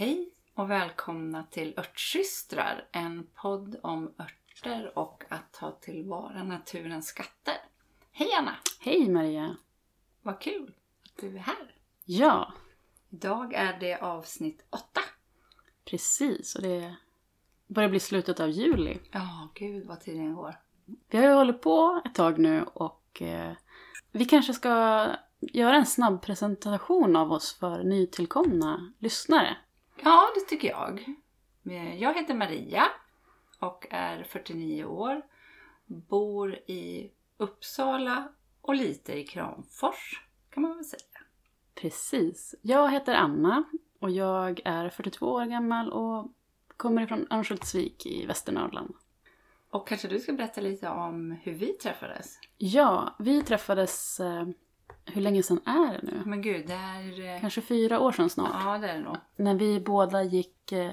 Hej och välkomna till Örtsystrar, en podd om örter och att ta tillvara naturens skatter. Hej Anna! Hej Maria! Vad kul att du är här! Ja, Idag är det avsnitt åtta. precis. Och det börjar bli slutet av juli. Ja, gud vad tiden går. Vi har ju hållit på ett tag nu och eh, vi kanske ska göra en snabb presentation av oss för nytillkomna lyssnare. Ja, det tycker jag. Jag heter Maria och är 49 år. Bor i Uppsala och lite i Kramfors kan man väl säga. Precis. Jag heter Anna och jag är 42 år gammal och kommer ifrån Örnsköldsvik i Västernorrland. Och kanske du ska berätta lite om hur vi träffades? Ja, vi träffades... Hur länge sedan är det nu? Men gud, det är... eh, Kanske fyra år sedan snart. Ja, det är det nog. När vi båda gick eh,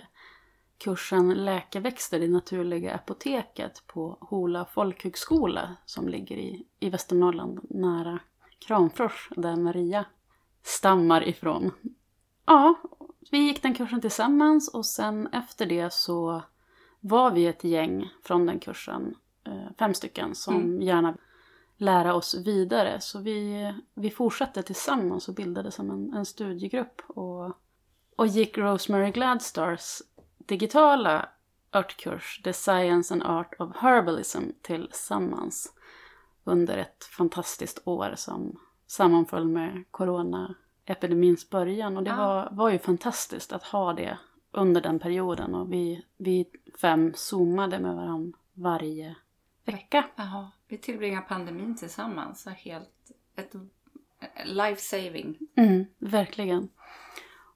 kursen Läkeväxter i naturliga apoteket på Hola folkhögskola som ligger i, i Västernorrland nära Kramfors där Maria stammar ifrån. Ja, vi gick den kursen tillsammans och sen efter det så var vi ett gäng från den kursen, eh, fem stycken, som Mm. gärna lära oss vidare. Så vi, vi fortsatte tillsammans och bildade som en, en studiegrupp och, och gick Rosemary Gladstars digitala örtkurs The Science and Art of Herbalism tillsammans under ett fantastiskt år som sammanföll med coronaepidemins början. Och det var, var ju fantastiskt att ha det under den perioden och vi, vi fem zoomade med varandra varje vecka. Jaha, vi tillbringar pandemin tillsammans. Så helt ett life saving. Mm, verkligen.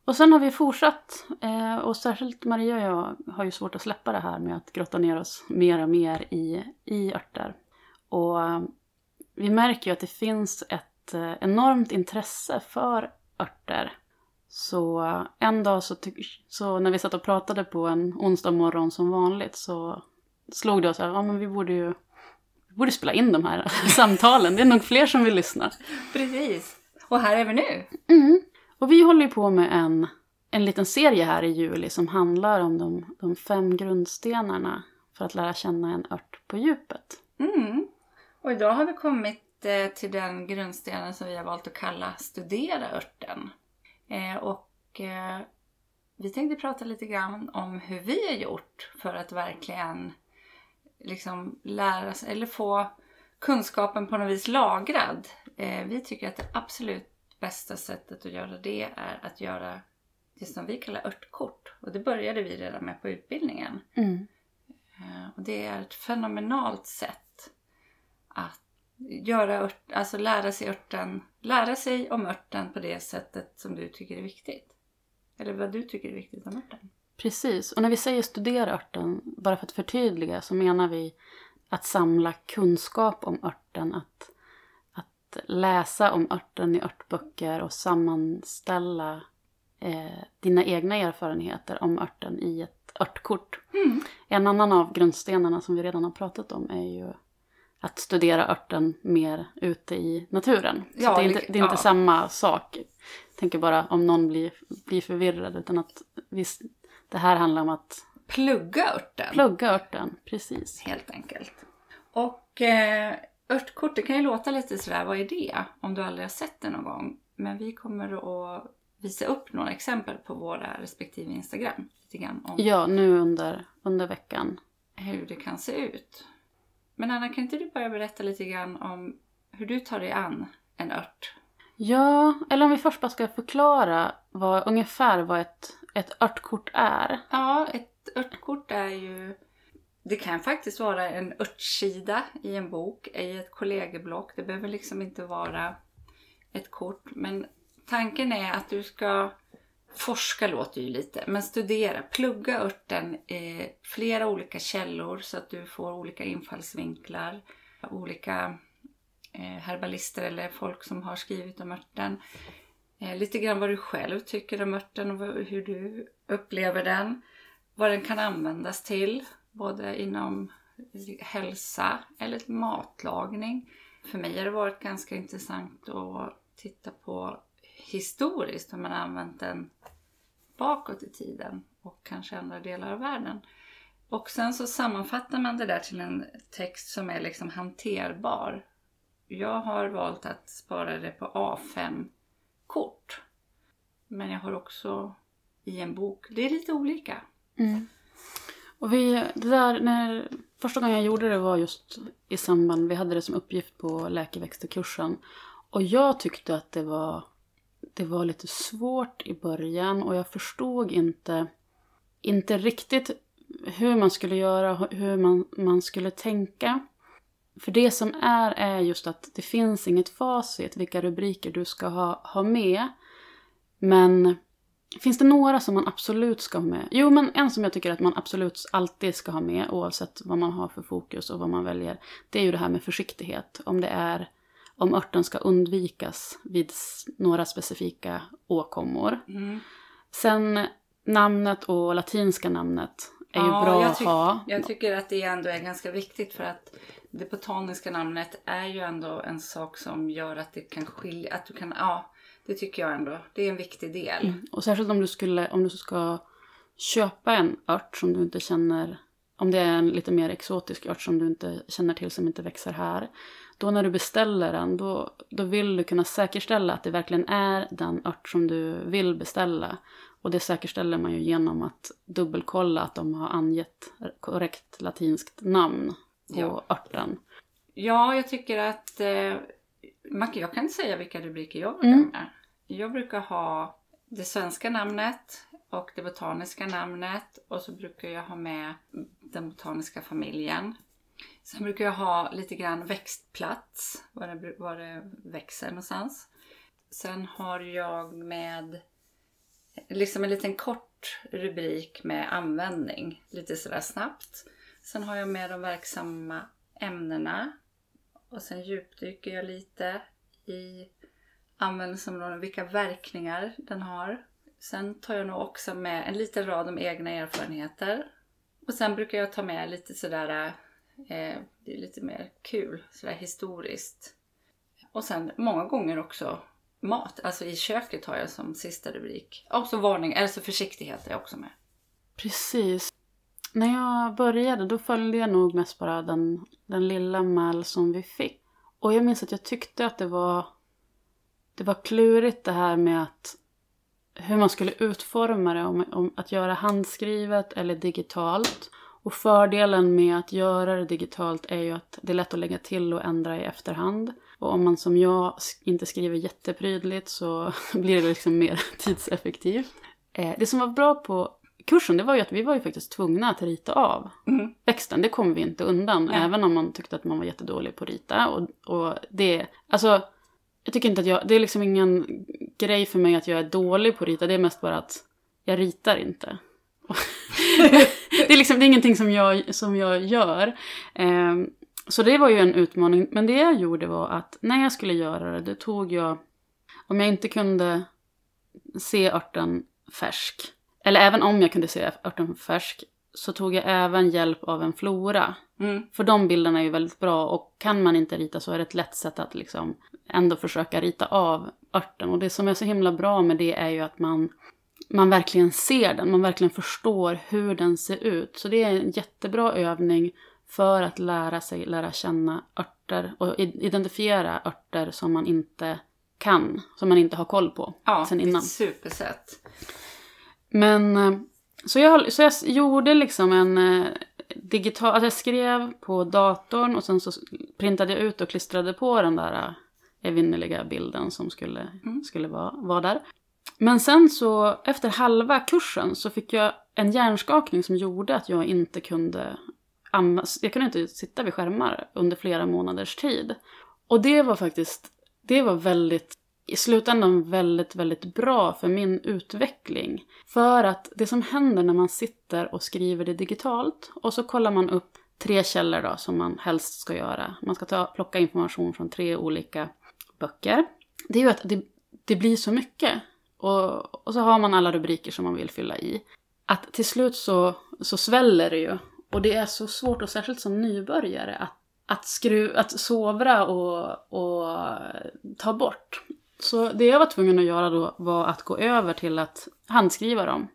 Och sen har vi fortsatt, eh, och särskilt Maria och jag har ju svårt att släppa det här med att grotta ner oss mer och mer i, i örter. Och eh, vi märker ju att det finns ett eh, enormt intresse för örter. Så en dag så, så när vi satt och pratade på en onsdag morgon som vanligt så slog det oss att ja, men vi borde ju vi borde spela in de här samtalen. Det är nog fler som vill lyssna. Precis. Och här är vi nu. Mm. Och vi håller ju på med en, en liten serie här i juli som handlar om de, de fem grundstenarna för att lära känna en ört på djupet. Mm. Och idag har vi kommit eh, till den grundstenen som vi har valt att kalla studera örten. Eh, och eh, vi tänkte prata lite grann om hur vi har gjort för att verkligen liksom lära oss eller få kunskapen på något vis lagrad. Eh, vi tycker att det absolut bästa sättet att göra det är att göra det som vi kallar örtkort. Och det började vi redan med på utbildningen. Mm. Eh, Och det är ett fenomenalt sätt att göra ört, alltså lära sig örten, lära sig om örten på det sättet som du tycker är viktigt. Eller vad du tycker är viktigt om örten. Precis, och när vi säger studera örten, bara för att förtydliga, så menar vi att samla kunskap om örten, att, att läsa om örten i örtböcker och sammanställa eh, dina egna erfarenheter om örten i ett örtkort. En annan av grundstenarna som vi redan har pratat om är ju att studera örten mer ute i naturen. Så Ja, det är inte, det är inte ja. samma sak. Jag tänker bara om någon blir, blir förvirrad, utan att visst, det här handlar om att Plugga örten. plugga örten, precis. Helt enkelt. Och eh, örtkort, det kan ju låta lite sådär, vad är det? Om du aldrig har sett det någon gång. Men vi kommer att visa upp några exempel på våra respektive Instagram. Lite grann om Ja, nu under, under veckan. hur det kan se ut. Men Anna, kan inte du börja berätta lite grann om hur du tar dig an en ört? Ja, eller om vi först bara ska förklara vad, ungefär vad ett, ett örtkort är. Ja, ett örtkort är ju... Det kan faktiskt vara en örtsida i en bok, i ett kollegieblock. Det behöver liksom inte vara ett kort. Men tanken är att du ska... Forska låter ju lite, men studera. Plugga örten i flera olika källor så att du får olika infallsvinklar. Olika eh, herbalister eller folk som har skrivit om örten. Eh, lite grann vad du själv tycker om örten och hur du upplever den. Vad den kan användas till, både inom hälsa eller matlagning. För mig har det varit ganska intressant att titta på historiskt hur man har använt den bakåt i tiden och kanske andra delar av världen. Och sen så sammanfattar man det där till en text som är liksom hanterbar. Jag har valt att spara det på A5 kort. Men jag har också i en bok. Det är lite olika. Mm. Och vi, det där, när, första gången jag gjorde det var just i samband, vi hade det som uppgift på läkeväxterkursen. Och jag tyckte att det var, det var lite svårt i början och jag förstod inte, inte riktigt hur man skulle göra, hur man, man skulle tänka. För det som är, är just att det finns inget facit vilka rubriker du ska ha, ha med. Men finns det några som man absolut ska ha med? Jo, men en som jag tycker att man absolut alltid ska ha med oavsett vad man har för fokus och vad man väljer. Det är ju det här med försiktighet. Om det är om örten ska undvikas vid några specifika åkommor. Mm. Sen namnet och latinska namnet är ju Ja, bra jag att ha. Jag tycker att det ändå är ganska viktigt för att det botaniska namnet är ju ändå en sak som gör att det kan skilja, att du kan, ja, det tycker jag ändå. Det är en viktig del. Mm. Och särskilt om du, skulle, om du ska köpa en ört som du inte känner, om det är en lite mer exotisk ört som du inte känner till som inte växer här. Då när du beställer den, då, då vill du kunna säkerställa att det verkligen är den ört som du vill beställa. Och det säkerställer man ju genom att dubbelkolla att de har angett korrekt latinskt namn på Ja. örten. Ja, jag tycker att eh, jag kan inte säga vilka rubriker jag brukar Mm. med. Jag brukar ha det svenska namnet och det botaniska namnet och så brukar jag ha med den botaniska familjen. Sen brukar jag ha lite grann växtplats, var det, var det växer någonstans. Sen har jag med liksom en liten kort rubrik med användning, lite sådär snabbt. Sen har jag med de verksamma ämnena och sen djupdyker jag lite i användningsområden, vilka verkningar den har. Sen tar jag nog också med en liten rad om egna erfarenheter. Och sen brukar jag ta med lite sådär, eh, det är lite mer kul, sådär historiskt. Och sen många gånger också mat, alltså i köket har jag som sista rubrik. Och så varning, eller så försiktighet är jag också med. Precis. När jag började då följde jag nog mest bara den, den lilla mall som vi fick. Och jag minns att jag tyckte att det var, det var klurigt det här med att hur man skulle utforma det, om, om att göra handskrivet eller digitalt. Och fördelen med att göra det digitalt är ju att det är lätt att lägga till och ändra i efterhand. Och om man som jag inte skriver jätteprydligt så blir det liksom mer tidseffektivt. Eh, det som var bra på kursen det var ju att vi var ju faktiskt tvungna att rita av Mm. växten. Det kom vi inte undan, Nej. även om man tyckte att man var jättedålig på att rita. Och, och det, alltså, jag tycker inte att jag, det är liksom ingen grej för mig att jag är dålig på att rita. Det är mest bara att jag ritar inte. det är liksom, det är ingenting som jag, som jag gör. Så det var ju en utmaning. Men det jag gjorde var att när jag skulle göra det, då tog jag, om jag inte kunde se örten färsk, eller även om jag kunde se örten färsk, så tog jag även hjälp av en flora. Mm. För de bilderna är ju väldigt bra och kan man inte rita så är det ett lätt sätt att liksom ändå försöka rita av örten. Och det som är så himla bra med det är ju att man, man verkligen ser den, man verkligen förstår hur den ser ut. Så det är en jättebra övning för att lära sig lära känna örter och identifiera örter som man inte kan, som man inte har koll på Ja, sen innan. ett supersätt. Men eh, så jag, så jag gjorde liksom en eh, digital, att jag skrev på datorn och sen så printade jag ut och klistrade på den där eh, evinnerliga bilden som skulle, Mm. skulle vara, vara där. Men sen så efter halva kursen så fick jag en hjärnskakning som gjorde att jag inte kunde jag kunde inte sitta vid skärmar under flera månaders tid. Och det var faktiskt, det var väldigt, i slutändan väldigt, väldigt bra för min utveckling. För att det som händer när man sitter och skriver det digitalt och så kollar man upp tre källor då som man helst ska göra. Man ska ta, plocka information från tre olika böcker. Det är ju att det, det blir så mycket. Och, och så har man alla rubriker som man vill fylla i. Att till slut så, så sväller det ju. Och det är så svårt, och särskilt som nybörjare, att, att, skru, att sovra och, och ta bort. Så det jag var tvungen att göra då var att gå över till att handskriva dem.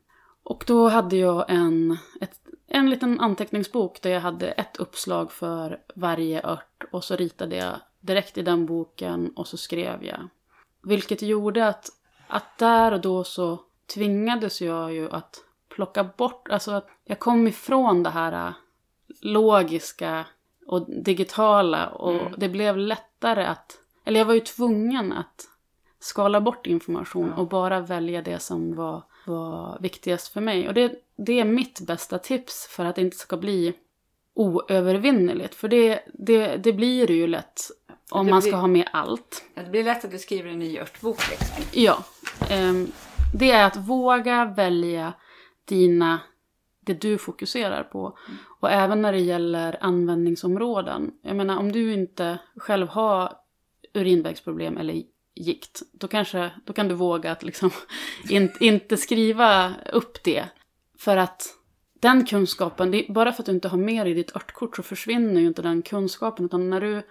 Och då hade jag en, ett, en liten anteckningsbok där jag hade ett uppslag för varje ört och så ritade jag direkt i den boken och så skrev jag. Vilket gjorde att, att där och då så tvingades jag ju att plocka bort, alltså att jag kom ifrån det här äh, logiska och digitala och Mm. det blev lättare att, eller jag var ju tvungen att skala bort information Ja. och bara välja det som var, var viktigast för mig. Och det, det är mitt bästa tips för att det inte ska bli oövervinneligt. För det, det, det blir det ju lätt om Det man ska blir- ha med allt. Ja, Det blir lätt att du skriver en ny örtbok liksom. Ja. ehm, det är att våga välja dina, det du fokuserar på. Och även när det gäller användningsområden. Jag menar om du inte själv har urinvägsproblem eller gikt. Då, kanske, då kan du våga att liksom in, inte skriva upp det. För att den kunskapen, det, bara för att du inte har med dig ditt örtkort så försvinner ju inte den kunskapen. Utan när du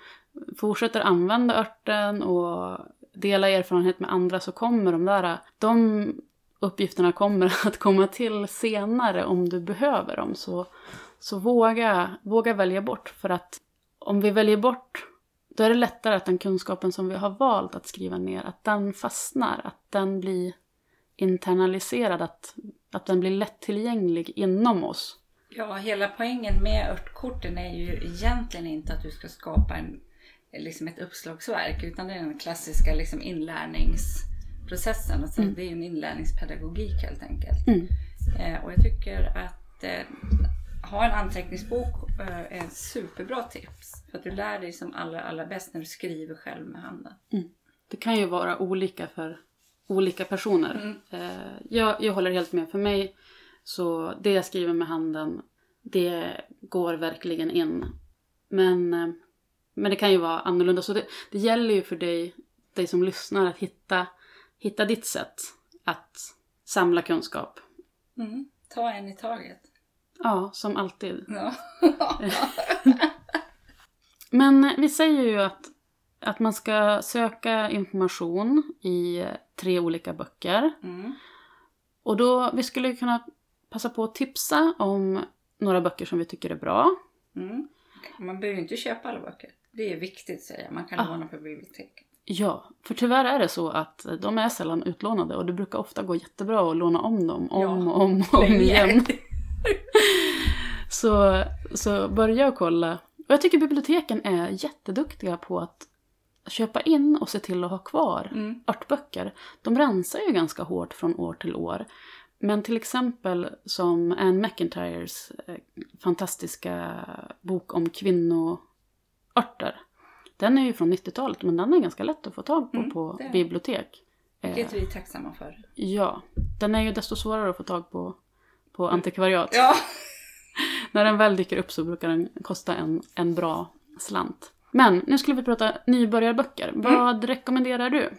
fortsätter använda örten och dela erfarenhet med andra så kommer de där, de uppgifterna kommer att komma till senare om du behöver dem. Så, så våga, våga välja bort för att om vi väljer bort då är det lättare att den kunskapen som vi har valt att skriva ner, att den fastnar, att den blir internaliserad, att, att den blir lättillgänglig inom oss. Ja, hela poängen med örtkorten är ju egentligen inte att du ska skapa en, liksom ett uppslagsverk utan det är den klassiska liksom inlärningsprocessen. Alltså Det är en inlärningspedagogik helt enkelt. Mm. Eh, och jag tycker att eh, ha en anteckningsbok eh, är ett superbra tips. För att du lär dig som allra, allra bäst när du skriver själv med handen. Det kan ju vara olika för olika personer. Eh, jag, jag håller helt med. För mig, så det jag skriver med handen, det går verkligen in. Men, eh, men det kan ju vara annorlunda. Så det, det gäller ju för dig, dig som lyssnar, att hitta, hitta ditt sätt att samla kunskap. Mm. Ta en i taget. Ja, som alltid. Ja. Men vi säger ju att, att man ska söka information i tre olika böcker. Mm. Och då, vi skulle kunna passa på att tipsa om några böcker som vi tycker är bra. Mm. Man behöver inte köpa alla böcker. Det är viktigt säger jag. Man kan Ah. låna på biblioteket. Ja, för tyvärr är det så att de är sällan utlånade och det brukar ofta gå jättebra att låna om dem om Ja, och om och om igen. Så, så börja och kolla. Och jag tycker biblioteken är jätteduktiga på att köpa in och se till att ha kvar Mm. örtböcker. De rensar ju ganska hårt från år till år. Men till exempel som Anne McIntyres eh, fantastiska bok om kvinnoörter. Den är ju från 90-talet men den är ganska lätt att få tag på Mm, på det bibliotek. Vilket Eh, vi är tacksamma för. ja, den är ju desto svårare att få tag på på antikvariat. Ja. När den väl dyker upp så brukar den kosta en, en bra slant. Men nu skulle vi prata nybörjarböcker. Vad rekommenderar du?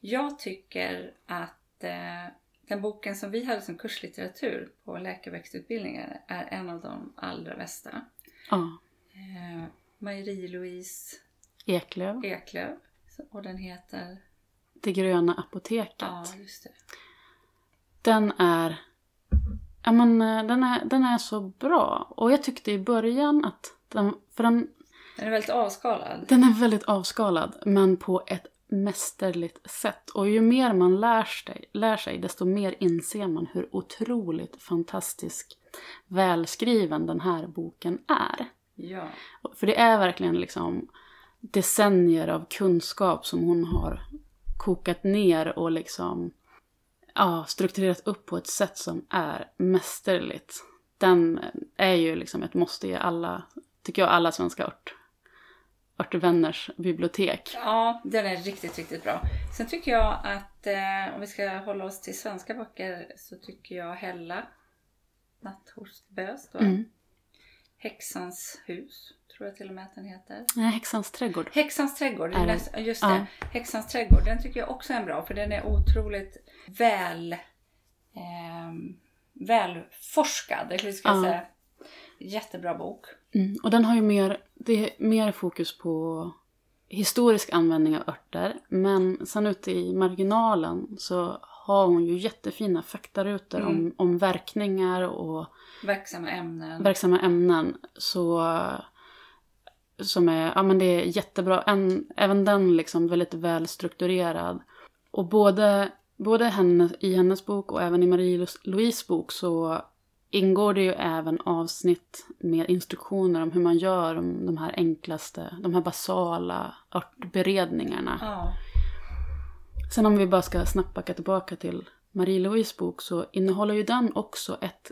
Jag tycker att eh, den boken som vi hade som kurslitteratur på läkarväxtutbildningen är en av de allra bästa. Ja, Eh, Marie-Louise Eklöf. Eklöf. Och den heter... Det gröna apoteket. Ja, just det. Den är... Ja men eh, den är, den är så bra. Och jag tyckte i början att den... För den, Den är väldigt avskalad. den är väldigt avskalad men på ett mästerligt sätt. Och ju mer man lär sig, lär sig desto mer inser man hur otroligt fantastisk välskriven den här boken är. Ja. För det är verkligen liksom decennier av kunskap som hon har kokat ner och liksom ja, strukturerat upp på ett sätt som är mästerligt. Den är ju liksom ett måste i alla, tycker jag, alla svenska ört, örtvänners bibliotek. ja, den är riktigt, riktigt bra. Sen tycker jag att eh, om vi ska hålla oss till svenska böcker så tycker jag Hella Natthorstbös då. Mm. Häxans hus, tror jag till och med att den heter. Nej, Häxans trädgård. Häxans trädgård, det är Är det? just Ja. det. Häxans trädgård, den tycker jag också är en bra för den är otroligt väl ehm, välforskad, jag Ja. säga. Jättebra bok. Mm. Och den har ju mer, det är mer fokus på historisk användning av örter. Men sen ute i marginalen så har hon ju jättefina faktarutor Mm. om, om verkningar och Verksamma ämnen. verksamma ämnen. Så, som är, ja men det är jättebra. En, även den liksom väldigt välstrukturerad. Och både, både henne, i hennes bok och även i Marie-Louise bok så ingår det ju även avsnitt med instruktioner om hur man gör de, här enklaste, de här basala örtberedningarna. ja. Sen om vi bara ska snabbt backa tillbaka till Marie-Louise bok så innehåller ju den också ett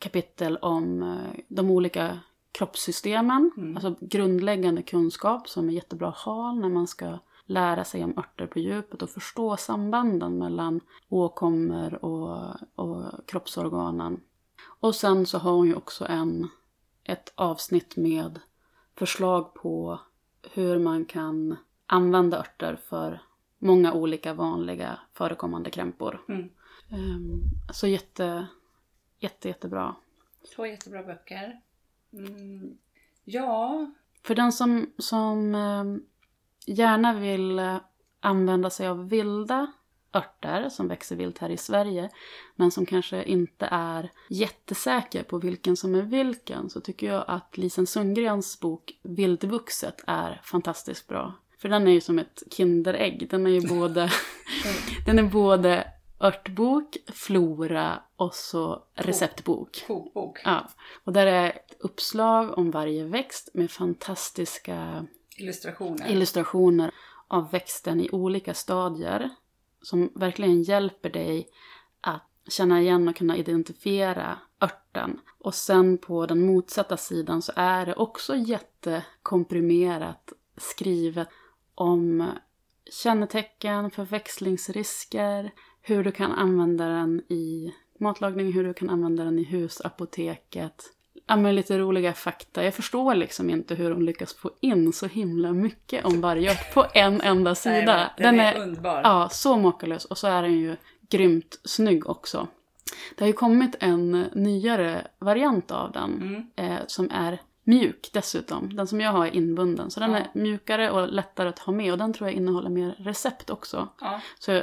kapitel om eh, de olika kroppssystemen. Mm. Alltså grundläggande kunskap som är jättebra att ha när man ska lära sig om örter på djupet och förstå sambanden mellan åkommor och, och kroppsorganen. Och sen så har hon ju också en, ett avsnitt med förslag på hur man kan använda örter för många olika vanliga förekommande krämpor. Mm. Ehm, så jätte, jätte, jättebra. Två jättebra böcker. Mm. Ja, För den som, som ehm, gärna vill eh, använda sig av vilda örter som växer vilt här i Sverige men som kanske inte är jättesäker på vilken som är vilken så tycker jag att Lisen Sundgrens bok Vildvuxet är fantastiskt bra. För den är ju som ett Kinderägg. Den är ju både, den är både örtbok, flora och så receptbok. kokbok. Ja, och där är ett uppslag om varje växt med fantastiska Illustrationer. illustrationer av växten i olika stadier som verkligen hjälper dig att känna igen och kunna identifiera örten. Och sen på den motsatta sidan så är det också jättekomprimerat skrivet om kännetecken, förväxlingsrisker, hur du kan använda den i matlagning, hur du kan använda den i husapoteket. Ja, men lite roliga fakta. Jag förstår liksom inte hur hon lyckas få in så himla mycket om varje ört på en enda sida. Nej, men den, är, underbar. Ja, så makalös. Och så är den ju grymt snygg också. Det har ju kommit en nyare variant av den Mm. eh, som är mjuk dessutom. Den som jag har är inbunden. Så den Ja. är mjukare och lättare att ha med. Och den tror jag innehåller mer recept också. Ja. Så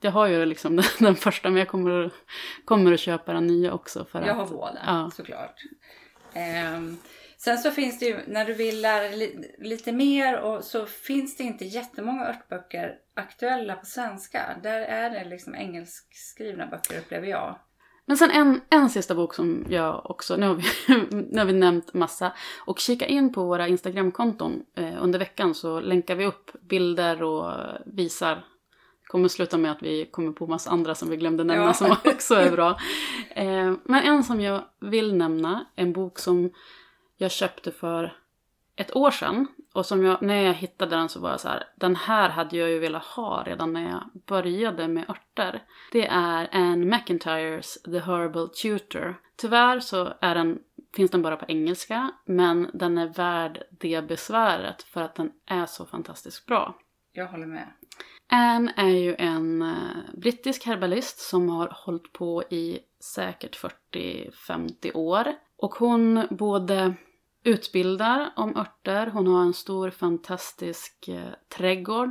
jag, har ju liksom den, den första men jag kommer, kommer att köpa den nya också. För Jag har att, båda ja. såklart. Ehm, sen så finns det ju, när du vill lära li, lite mer och så finns det inte jättemånga örtböcker aktuella på svenska. Där är det liksom engelskskrivna böcker upplever jag. Men sen en, en sista bok som jag också, nu har, vi, nu har vi nämnt massa. Och kika in på våra Instagramkonton eh, under veckan så länkar vi upp bilder och visar. Kommer sluta med att vi kommer på massa andra som vi glömde nämna Ja. som också är bra. Eh, men en som jag vill nämna, en bok som jag köpte för ett år sedan. Och som jag, när jag hittade den så var jag så här, den här hade jag ju velat ha redan när jag började med örter. Det är Anne McIntyres The Herbal Tutor. Tyvärr så är den, finns den bara på engelska, men den är värd det besväret för att den är så fantastiskt bra. Jag håller med. Anne är ju en eh, brittisk herbalist som har hållit på i säkert 40-50 år. Och hon både utbildar om örter, hon har en stor fantastisk eh, trädgård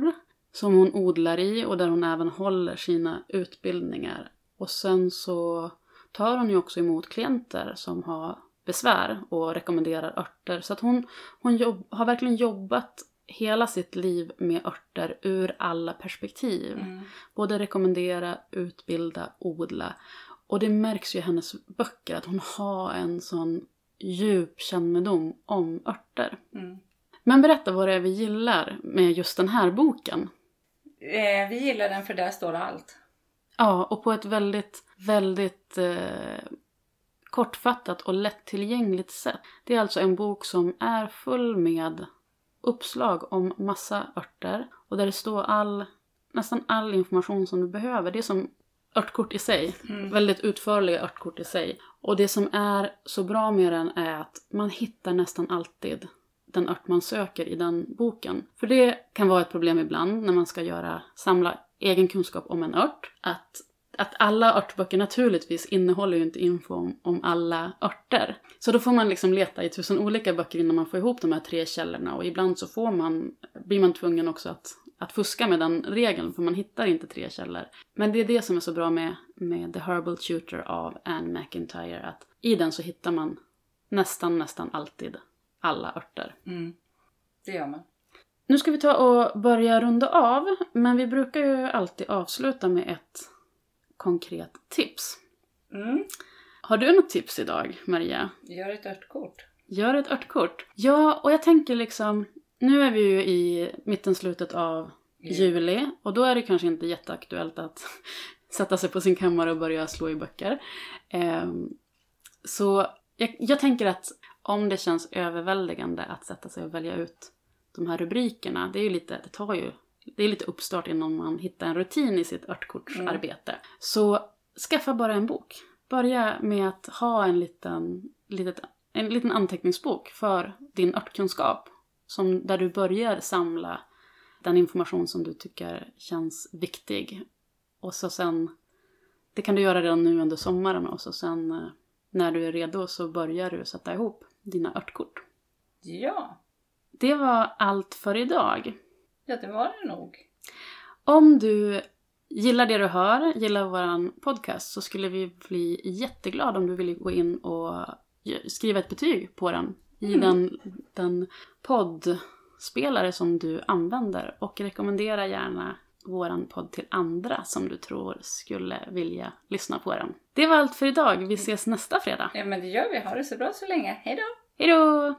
som hon odlar i och där hon även håller sina utbildningar. Och sen så tar hon ju också emot klienter som har besvär och rekommenderar örter. Så att hon, hon jobb, har verkligen jobbat hela sitt liv med örter ur alla perspektiv. Mm. Både rekommendera, utbilda, odla. Och det märks ju i hennes böcker att hon har en sån djup kännedom om örter. Mm. Men berätta vad det är vi gillar med just den här boken. Eh, vi gillar den för där står allt. Ja, och på ett väldigt, väldigt eh, kortfattat och lättillgängligt sätt. Det är alltså en bok som är full med uppslag om massa örter och där det står all, nästan all information som du behöver. Det är som örtkort i sig. Mm. Väldigt utförliga örtkort i sig. Och det som är så bra med den är att man hittar nästan alltid den ört man söker i den boken. För det kan vara ett problem ibland när man ska göra, samla egen kunskap om en ört. Att att alla örtböcker naturligtvis innehåller ju inte info om, om alla örter. Så då får man liksom leta i tusen olika böcker innan man får ihop de här tre källorna och ibland så får man, blir man tvungen också att, att fuska med den regeln för man hittar inte tre källor. Men det är det som är så bra med, med The Herbal Tutor av Anne McIntyre att i den så hittar man nästan, nästan alltid alla örter. Mm. Det gör man. Nu ska vi ta och börja runda av, men vi brukar ju alltid avsluta med ett konkret tips. Mm. Har du något tips idag, Maria? Gör ett örtkort. Gör ett örtkort. Ja, och jag tänker liksom, nu är vi ju i mitten, slutet av juli och då är det kanske inte jätteaktuellt att sätta sig på sin kammare och börja slå i böcker. Ehm, så jag, jag tänker att om det känns överväldigande att sätta sig och välja ut de här rubrikerna, det är ju lite, det tar ju, det är lite uppstart innan man hittar en rutin i sitt örtkortsarbete. Så skaffa bara en bok. Börja med att ha en liten, litet, en liten anteckningsbok för din örtkunskap. Som, där du börjar samla den information som du tycker känns viktig. Och så sen, det kan du göra redan nu under sommaren och så sen eh, när du är redo så börjar du sätta ihop dina örtkort. Ja, Det var allt för idag. Ja det var det nog. Om du gillar det du hör, gillar våran podcast så skulle vi bli jätteglada om du ville gå in och skriva ett betyg på den i Mm. den, den poddspelare som du använder och rekommendera gärna våran podd till andra som du tror skulle vilja lyssna på den. Det var allt för idag. Vi ses nästa fredag. Ja men det gör vi. Ha det så bra så länge. Hej då! Hej då!